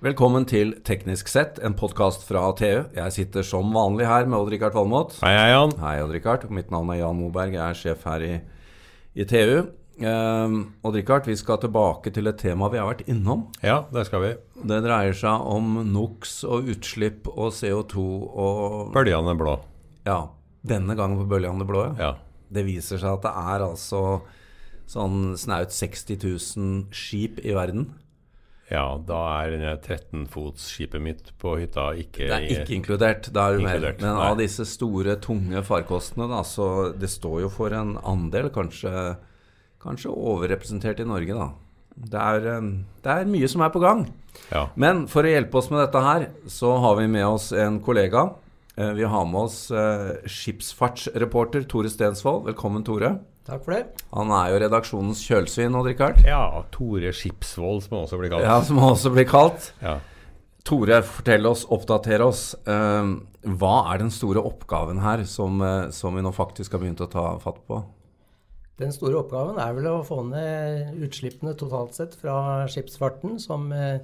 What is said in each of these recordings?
Velkommen til Teknisk sett, en podkast fra TU. Jeg sitter som vanlig her med Odd-Rikard Valmot. Hei, hei, Jan. Hei, Odd-Rikard. Mitt navn er Jan Moberg. Jeg er sjef her i, i TU. Eh, Odd-Rikard, vi skal tilbake til et tema vi har vært innom. Ja, det skal vi. Det dreier seg om NOx og utslipp og CO2 og Bølgene blå. Ja, denne gangen på bølgene blå. Ja. Det viser seg at det er altså sånn snaut 60 000 skip i verden. Ja, da er denne 13-fotsskipet mitt på hytta ikke Det er ikke inkludert. Da er du med. Men nei. av disse store, tunge farkostene, da, så det står jo for en andel, kanskje, kanskje overrepresentert i Norge, da. Det er, eh, det er mye som er på gang. Ja. Men for å hjelpe oss med dette her, så har vi med oss en kollega. Eh, Vi har med oss eh, skipsfartsreporter Tore Stensvold. Velkommen, Tore. Takk for det. Han er jo redaksjonens kjølsvin, nå, Richard. ja, Tore Skipsvold, som han også blir kalt. Ja, som han også blir kalt. Ja. Tore, fortell oss, oppdater oss. Eh, hva er den store oppgaven her som, eh, som vi nå faktisk har begynt å ta fatt på? Den store oppgaven er vel å få ned utslippene totalt sett fra skipsfarten, som eh,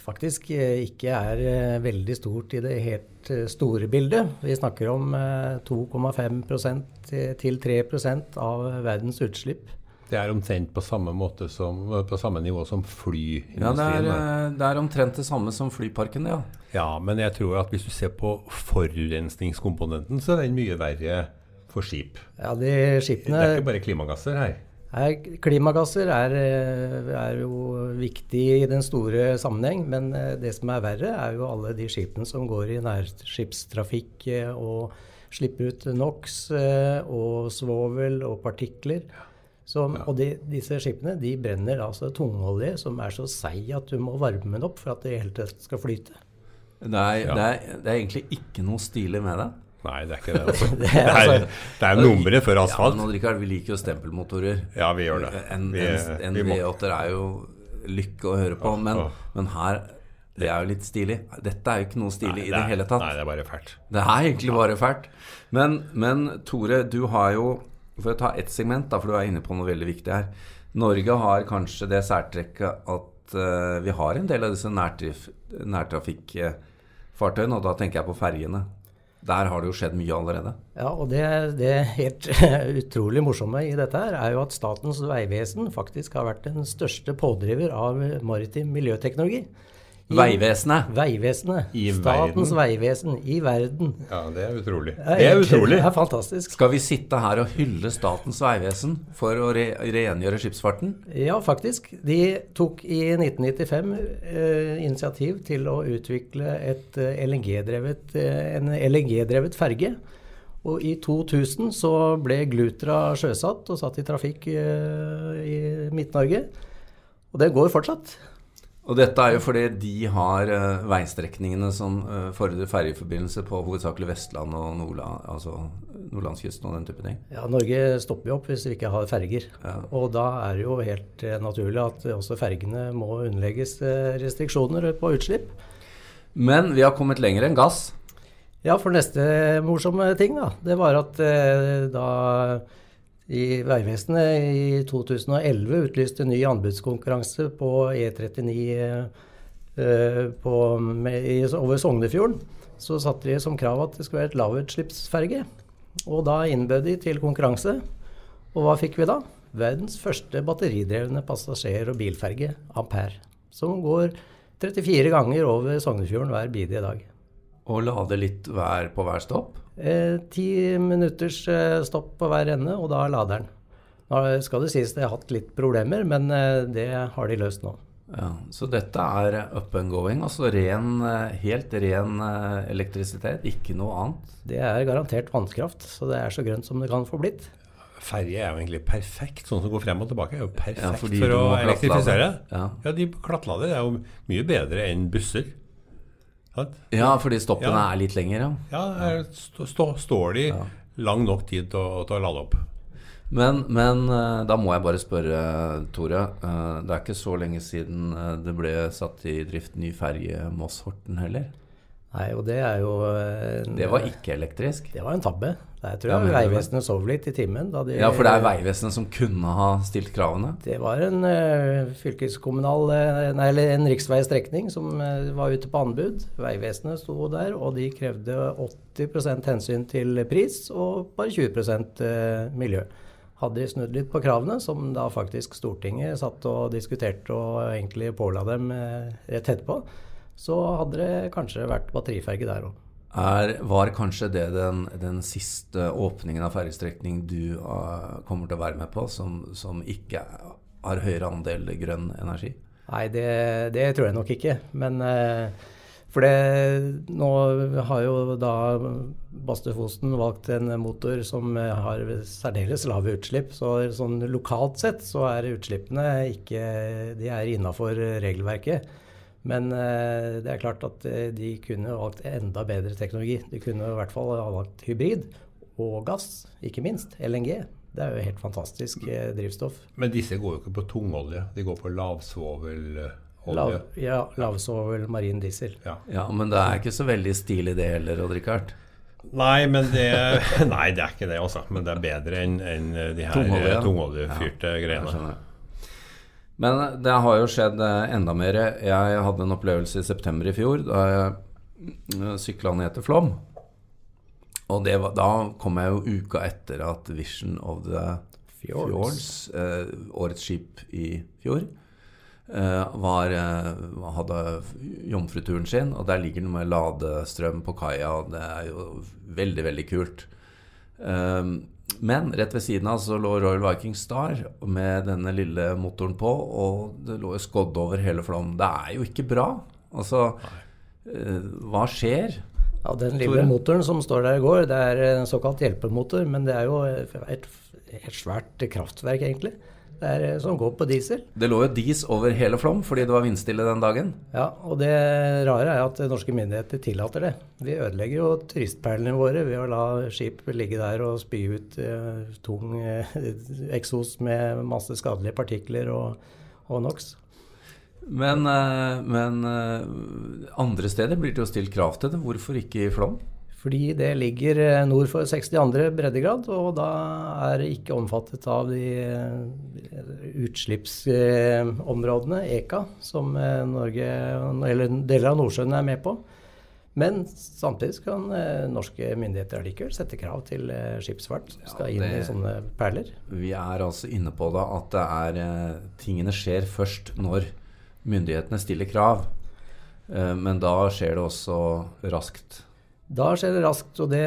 faktisk eh, ikke er eh, veldig stort i det helt eh, store bildet. Vi snakker om eh, 2,5 til- til 3% av verdens utslipp. Det er omtrent på samme måte som, på samme nivå som flyindustrien. Ja, det er, det er omtrent det samme som flyparken, ja. ja, men jeg tror at hvis du ser på forurensningskomponenten, så er den mye verre for skip. Ja, de skipene... Det er ikke bare klimagasser her. Er, Klimagasser er, eh, er jo viktig i den store sammenheng, men eh, det som er verre, er jo alle de skipene som går i nærskipstrafikk eh, og slipper ut NOx og svovel og partikler. Som, Og de, disse skipene de brenner altså tungolje som er så seig at du må varme den opp for at det i hele tatt skal flyte. Det er, Ja. det, er, det er egentlig ikke noe stilig med det. Nei, det er ikke det. Altså. Det Det er altså- det er nummeret før Ja, asfalt. men Richard, vi liker jo stempelmotorer. Ja, vi gjør det. En, Vi- en, en vi må- V8-er er jo lykke å høre på, men, men her Det er jo litt stilig. Dette er jo ikke noe stilig Nei, i det er- hele tatt. Nei, det er bare fælt. Det er egentlig bare fælt. Men, men Tore, du har jo For å ta ett segment, da, for du er inne på noe veldig viktig her. Norge har kanskje det særtrekket at uh, vi har en del av disse nærtrafikkfartøyene, og da tenker jeg på ferjene. Der har det jo skjedd mye allerede. Ja, og det, det helt utrolig morsomme i dette her er jo at Statens vegvesen faktisk har vært den største pådriver av maritim miljøteknologi. Vegvesenet. Vegvesenet. I Statens verden. vegvesen i verden. Ja, det er utrolig. Det Det er utrolig. Det er fantastisk. Skal vi sitte her og hylle Statens vegvesen for å re rengjøre skipsfarten? Ja, faktisk. De tok i 1995 eh, initiativ til å utvikle et eh, LNG-drevet, eh, en LNG-drevet ferge. Og i 2000 så ble Glutra sjøsatt og satt i trafikk eh, i Midt-Norge. Og det går fortsatt. Og dette er jo fordi de har uh, veistrekningene som uh, fordrer ferjeforbindelse på hovedsakelig Vestland og Nordland, altså nordlandskysten og den type ting. Ja, Norge stopper jo opp hvis vi ikke har ferger. Ja. Og da er det jo helt uh, naturlig at også fergene må underlegges restriksjoner på utslipp. Men vi har kommet lenger enn gass. Ja, for neste morsomme ting, da, det var at da i Vegvesenet i 2011 utlyste ny anbudskonkurranse på E39 eh, på, med, over Sognefjorden, så satte de som krav at det skulle være et lavutslippsferge. Og da innbød de til konkurranse. Og hva fikk vi da? Verdens første batteridrevne passasjer- og bilferge, Ampere. Som går 34 ganger over Sognefjorden hver bidige dag. Og lade litt hver på hver stopp. Eh, Ti minutters eh, stopp på hver ende, og da lader den. Nå skal det sies det har hatt litt problemer, men eh, det har de løst nå. Ja, så dette er up and going, altså ren, helt ren elektrisitet, ikke noe annet. Det er garantert vannkraft, så det er så grønt som det kan få blitt. Ferje er jo egentlig perfekt, sånn som går frem og tilbake. er jo perfekt Ja, for å elektrifisere. Ja. Ja. de klattlader er jo mye bedre enn busser. Ja, fordi stoppene Ja. er litt lengre, ja. Ja, stå, stå, står de lang nok tid til å, til å lade opp. Men, men eh, da må jeg bare spørre, Tore. eh, Det er ikke så lenge siden eh, det ble satt i drift ny ferge Moss-Horten heller? Nei, og det er jo en, Det var ikke elektrisk. Det var en tabbe. Der tror jeg ja? Vegvesenet sov litt i timen. Da de, Ja, for det er Vegvesenet som kunne ha stilt kravene. Det var en uh, fylkeskommunal eh, Nei, eller en riksveistrekning som uh, var ute på anbud. Vegvesenet sto der, og de krevde 80% hensyn til pris og bare 20 eh, miljø. Hadde de snudd litt på kravene, som da faktisk Stortinget satt og diskuterte og egentlig påla dem eh, rett etterpå, så hadde det kanskje vært batteriferge der òg. Var kanskje det den, den siste åpningen av fergestrekning du uh, kommer til å være med på, som, som ikke har høyere andel grønn energi? Nei, det, det tror jeg nok ikke. Men uh, for det Nå har jo da Bastøfosen valgt en motor som har særdeles lave utslipp. Så sånn lokalt sett så er utslippene ikke De er innafor regelverket. Men eh, det er klart at eh, de kunne valgt enda bedre teknologi. De kunne i hvert fall ha valgt hybrid og gass, ikke minst. LNG. Det er jo helt fantastisk eh, drivstoff. Men disse går jo ikke på tungolje. De går på lavsvovelolje. Lav, ja, lavsvovel marin diesel. Ja. Ja, men det er ikke så veldig stilig det heller, Odd Rikard. Nei, men det, nei, det er ikke det, altså. Men det er bedre enn en de her Tungolje, ja. tungoljefyrte Jeg greiene. Men det har jo skjedd eh, enda mer. Jeg hadde en opplevelse i september i fjor da jeg sykla ned til Flåm. Og det var, da kom jeg jo uka etter at Vision of the Fjords. Fjords, eh, årets skip i fjor, eh, var, eh, hadde jomfruturen sin. Og der ligger den med ladestrøm på kaia, og det er jo veldig, veldig kult. Eh, men rett ved siden av så lå Royal Viking Star med denne lille motoren på, og det lå skodd over hele Flåm. Det er jo ikke bra. Altså, eh, hva skjer? Ja, Den lille Tore? motoren som står der i går, det er en såkalt hjelpemotor, men det er jo et, et svært kraftverk, egentlig. Det er eh, som går på diesel. Det lå jo dis over hele Flom fordi det var vindstille den dagen. Ja, og det rare er at norske myndigheter tillater det. Vi ødelegger jo turistperlene våre ved å la skip ligge der og spy ut eh, tung eh, eksos med masse skadelige partikler og, og NOx. Men, eh, men eh, andre steder blir det jo stilt krav til det. Hvorfor ikke i Flåm? Fordi det ligger eh, nord for 62. breddegrad, og da er det ikke omfattet av de eh, utslippsområdene, EKA, som eh, Norge, eller deler av Nordsjøen er med på. Men samtidig kan norske myndigheter likevel sette krav til skipsfart som skal inn det- i sånne perler. Vi er altså inne på det at det er tingene skjer først når myndighetene stiller krav. Men da skjer det også raskt. Da skjer det raskt, og det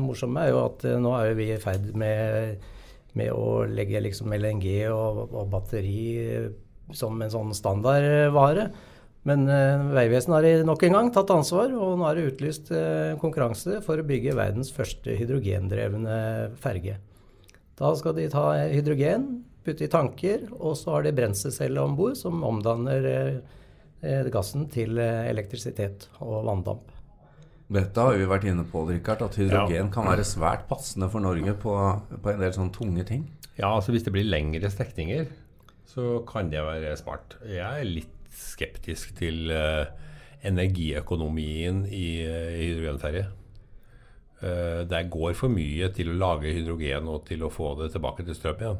morsomme er jo at eh, nå er vi i ferd med, med å legge liksom LNG og, og batteri eh, som en sånn standardvare. Men eh, Vegvesenet har nok en gang tatt ansvar, og nå er det utlyst eh, konkurranse for å bygge verdens første hydrogendrevne ferge. Da skal de ta hydrogen, putte i tanker, og så har de brenselcelle om bord som omdanner eh, eh, gassen til elektrisitet og vanndamp. Dette har vi vært inne på, Richard, at hydrogen kan være svært passende for Norge på, på en del sånne tunge ting. Ja, altså hvis det blir lengre strekninger, så kan det være smart. Jeg er litt skeptisk til uh, energiøkonomien i uh, hydrogenferje. Uh, det går for mye til å lage hydrogen og til å få det tilbake til strøm igjen.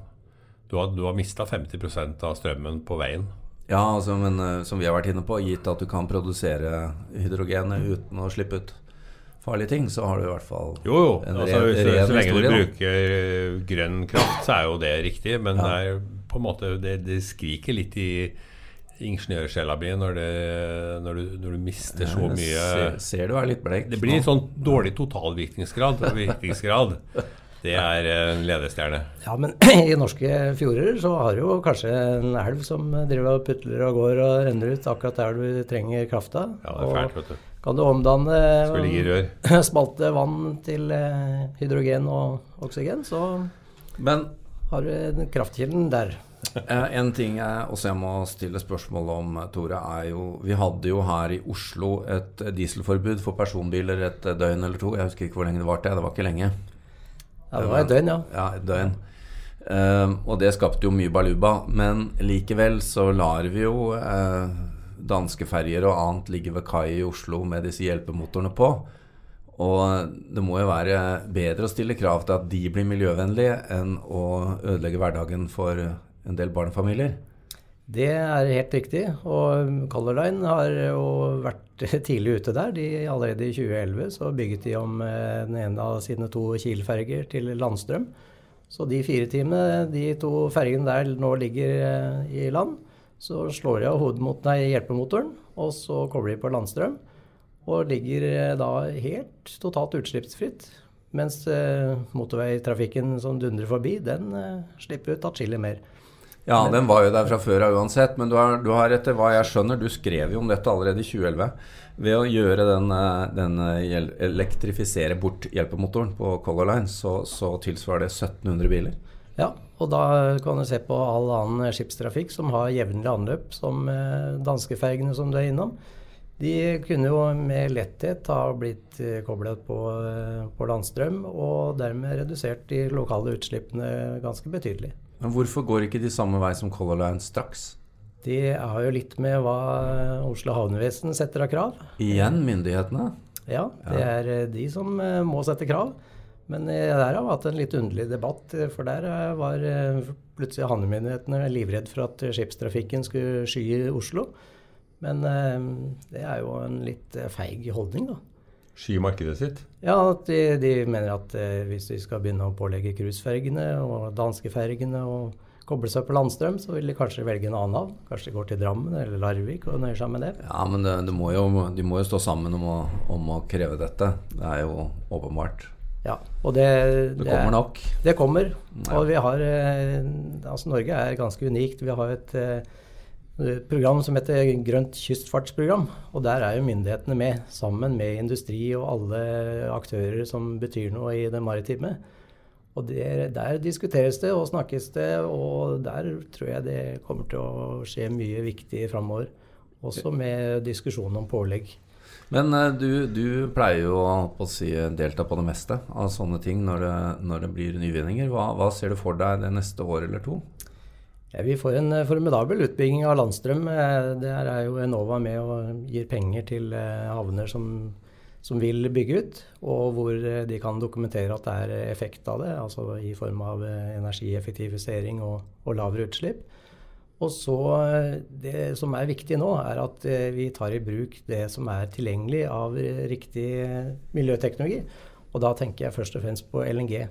Du har, du har mista 50% av strømmen på veien. Ja, altså, men uh, som vi har vært inne på, gitt at du kan produsere hydrogenet uten å slippe ut farlige ting, så har du i hvert fall Jo, jo. en Altså, ren- så, ren så lenge du historie, du bruker da. grønn kraft, så er jo det riktig. Men Ja. det er på en måte Det, det skriker litt i ingeniørsjela mi når, når, du, når du mister så mye ser, ser du er litt blek. Det blir en sånn dårlig totalvirkningsgrad. Virkningsgrad, det er en ledestjerne. Ja, men i norske fjorder så har du jo kanskje en elv som driver og putler og går og renner ut akkurat der du trenger krafta. Ja, det er fælt, vet du. Kan du omdanne spalte vann til eh, hydrogen og oksygen, så Men har du kraftkilden der. Eh, En ting jeg også jeg må stille spørsmål om, eh, Tore, er jo Vi hadde jo her i Oslo et dieselforbud for personbiler et døgn eller to. Jeg husker ikke hvor lenge det varte. Det var ikke lenge. Ja, det var et døgn, ja. Ja, et døgn. Eh, og det skapte jo mye baluba. Men likevel så lar vi jo eh, danske ferjer og annet ligger ved kai i Oslo med disse hjelpemotorene på. Og det må jo være bedre å stille krav til at de blir miljøvennlige, enn å ødelegge hverdagen for en del barnefamilier. Det er helt riktig. Og Color Line har jo vært tidlig ute der. De, allerede i 2011 så bygget de om eh, den ene av sine to Kiel-ferger til landstrøm. Så de fire timene de to fergene der nå ligger eh, i land, så slår jeg av hovedmot, nei, hjelpemotoren, og så kobler jeg på landstrøm. Og ligger eh, da helt totalt utslippsfritt. Mens motorveitrafikken som dundrer forbi, den slipper ut atskillig mer. Ja, den var jo der fra før av uansett. Men du har, du har, etter hva jeg skjønner, du skrev jo om dette allerede i 2011. Ved å gjøre den, eh, den eh, elektrifisere bort hjelpemotoren på Color Line, så, så tilsvarer det 1700 biler. Ja, og da kan du se på all annen skipstrafikk som har jevnlig anløp, som eh, danskefergene som du er innom. De kunne jo med letthet ha blitt koblet på, på landstrøm, og dermed redusert de lokale utslippene ganske betydelig. Men hvorfor går ikke de samme vei som Color Line straks? De har jo litt med hva Oslo havnevesen setter av krav. Igjen myndighetene? Ja, det er eh, de som eh, må sette krav. Men eh, der har vi hatt en litt underlig debatt, for der var plutselig havnemyndighetene livredd for at skipstrafikken skulle sky Oslo. Men det er jo en litt feig holdning, da sky markedet sitt? Ja, de, de mener at eh, hvis vi skal begynne å pålegge cruisefergene og danskefergene og koble seg på landstrøm, så vil de kanskje velge en annen havn. Kanskje de går til Drammen eller Larvik og nøyer seg med det. Ja, men det, det må jo, de må jo stå sammen om å, om å, kreve dette. Det er jo åpenbart. Ja, og det, det, det kommer nok. Det kommer. Og vi har eh, Altså, Norge er ganske unikt. Vi har et eh, et program som heter Grønt kystfartsprogram. Og der er jo myndighetene med, sammen med industri og alle aktører som betyr noe i det maritime. Og der, der diskuteres det og snakkes det, og der tror jeg det kommer til å skje mye viktig framover. Også med diskusjon om pålegg. Men uh, du, du, pleier jo å si, delta på det meste av sånne ting når det, når det blir nyvinninger. Hva, hva ser du for deg det neste år eller to? Ja, vi får en eh, formidabel utbygging av landstrøm. Det der er jo Enova med og gir penger til eh, havner som, som, vil bygge ut, og hvor de kan dokumentere at det er effekt av det, altså i form av energieffektivisering og, og lavere utslipp. Og så Det som er viktig nå, er at vi tar i bruk det som er tilgjengelig av riktig miljøteknologi. Og da tenker jeg først og fremst på LNG.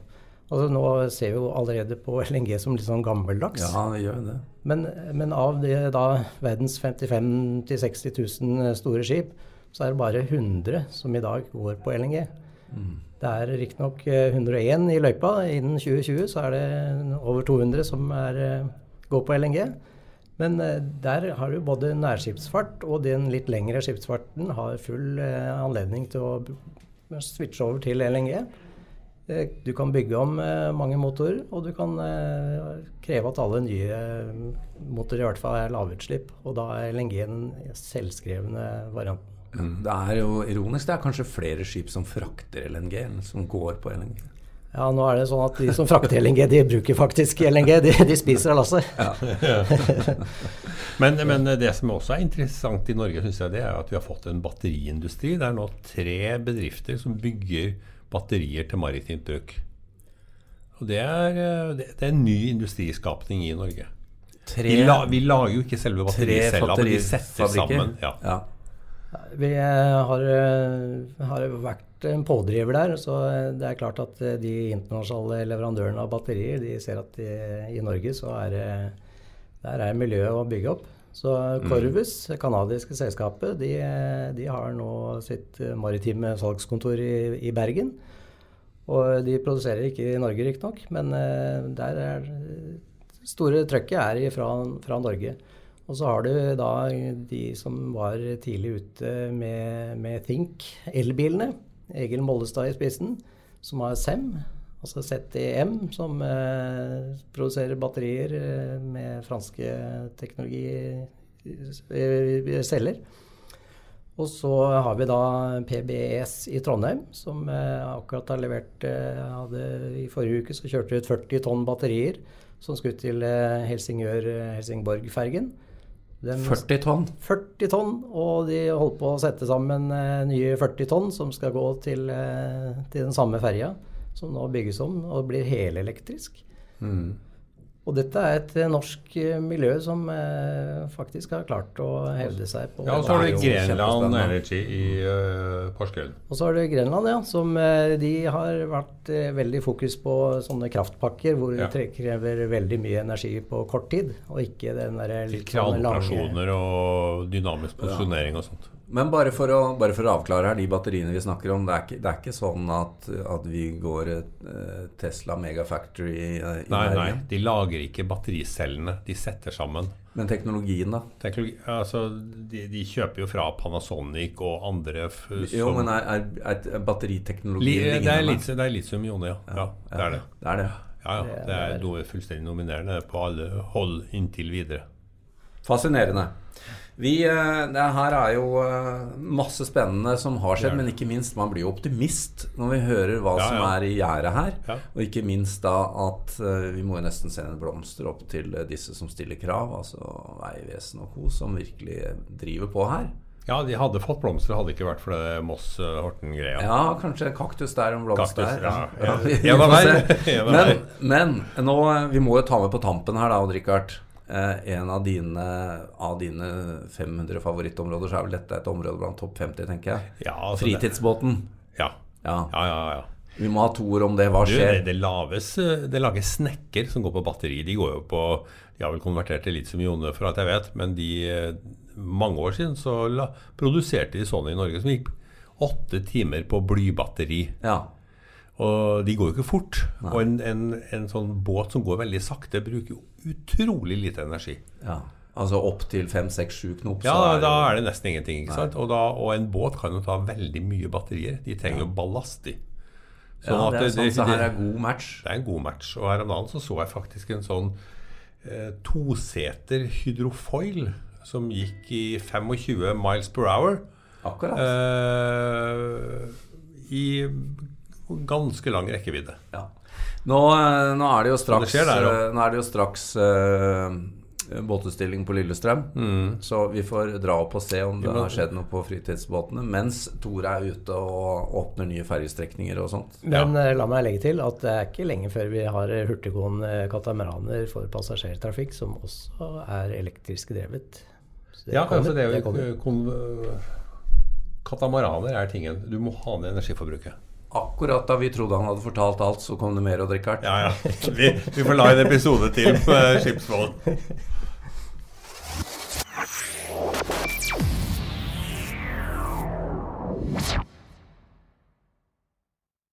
Altså Nå ser vi jo allerede på LNG som litt sånn gammeldags. Ja, det gjør det. Men, men av det, da, verdens 55 000-60 000 store skip, så er det bare 100 som i dag går på LNG. Mm. Det er riktignok 101 eh, i løypa. Innen 2020 så er det over 200 som er, eh, går på LNG. Men eh, der har du både nærskipsfart og den litt lengre skipsfarten har full anledning til å switche over til LNG. Eh, du kan bygge om eh, mange motorer, og du kan eh, kreve at alle nye motorer i hvert fall er lavutslipp. Og da er LNG den selvskrevne varianten. Det er jo ironisk. Det er kanskje flere skip som frakter LNG enn som går på LNG. Ja, nå er det sånn at de som frakter LNG, de bruker faktisk LNG. De, de spiser av lasset. Ja. men, men, det som også er interessant i Norge, synes jeg, det er at vi har fått en batteriindustri. Det er nå tre bedrifter som bygger batterier til maritimt bruk. Og det er, det, er en ny industriskapning i Norge. Tre, vi, la, vi, lager jo ikke selve batteriet selv, men de setter sammen. Ja. Ja. Vi eh, har, eh, har, vært en pådriver der. Så det er klart at de internasjonale leverandørene av batterier de ser at de, i Norge så er det der er miljøet å bygge opp. Så Corvus, det canadiske selskapet, de, de, har nå sitt maritime salgskontor i, i, Bergen. Og de produserer ikke i Norge, riktignok, men der er store trøkket er fra, fra Norge. Og så har du da de som var tidlig ute med, med Think, elbilene. Egil Mollestad i spissen, som har SEM, altså ZEM, som eh, produserer batterier eh, med franske teknologiceller. Og så har vi da PBS i Trondheim, som eh, akkurat har levert eh, hadde, I forrige uke så kjørte ut 40 tonn batterier som skulle til eh, Helsingør-Helsingborg-fergen. Den, 40 tonn? 40 tonn, og de holder på å sette sammen eh, nye 40 tonn som skal gå til, eh, til den samme ferja, som nå bygges om og blir helelektrisk. Mm. Og dette er et norsk eh, miljø som eh, faktisk har klart å hevde seg på Ja, og så har du Grenland. Energy i uh, Porsgrunn. Og så har du Grenland, ja, som eh, de har vært eh, veldig fokus på sånne kraftpakker hvor Ja. det krever veldig mye energi på kort tid, og ikke den derre litt sånn Kranoperasjoner og dynamisk posisjonering og sånt. Men bare for, å, bare for å avklare her, de batteriene vi snakker om, det er ikke, det er ikke sånn at, at vi går eh, Tesla Megafactory i, i Nei, nei, de lager ikke battericellene. De setter sammen. Men teknologien, da? Teknologi, altså, de, de kjøper jo fra Panasonic og andre som Jo, men er, er, er batteriteknologi Li, det, er litt, det er litium-ione, ja. ja. Det er det. Det er det. Ja, ja. Det er noe fullstendig nominerende på alle hold inntil videre. Fascinerende. Vi, eh, det her er jo eh, masse spennende som har skjedd, men ikke minst man blir jo optimist når vi hører hva Ja, som er i gjæret her. Ja. Og ikke minst da at eh, vi må jo nesten sende blomster opp til disse som stiller krav, altså Vegvesenet og co., som virkelig driver på her. Ja, de hadde fått blomster, hadde ikke vært for det Moss-Horten-greia. Ja, kanskje kaktus der og blomst der. ja, ja. Men, men nå, vi må jo ta med på tampen her, da, Odd Rikard. Eh, en av dine, av dine 500 favorittområder, så er vel dette et område blant topp 50, tenker jeg. Ja, altså det- Fritidsbåten. Ja. Ja. ja, ja, ja. Vi må ha to ord om det. Hva Du, det, skjer? det, lages, eh, det lages snekker som går på batteri. De går jo på De har vel konvertert til litium-ione, for alt jeg vet, men de eh, mange år siden så la, produserte de sånne i Norge som gikk åtte timer på blybatteri. Ja. Og de går jo ikke fort. Og en, en, en sånn båt som går veldig sakte, bruker jo utrolig lite energi. ja. Altså opp til 5-6-7 knop, Ja, så da er er det nesten ingenting. ikke sant? Og, da, og en båt kan jo ta veldig mye batterier. De trenger jo ballast de. Sånn ja, det er sant, så her er god match. Det er en god match. Og her om dagen så, så jeg faktisk en sånn eh, toseter hydrofoil som gikk i 25 miles per hour. Akkurat. Eh, I ganske lang rekkevidde. Ja. Nå, eh, nå er det jo straks, det der, eh, nå er det jo straks uh, båtutstilling på Lillestrøm. Så vi får dra opp og se om det Mm. har skjedd noe på fritidsbåtene. Mens Tore er ute og åpner nye ferjestrekninger og sånt. Men ja. la meg legge til at det er ikke lenge før vi har hurtiggående katamaraner for passasjertrafikk som også er elektrisk drevet. Så det Ja, kommer, altså det er jo kommer. Katamaraner er tingen. Du må ha ned energiforbruket. Akkurat da vi trodde han hadde fortalt alt, så kom det mer, Odd Rikard. Ja, ja. Vi, vi får la en episode til på Skipsvoll.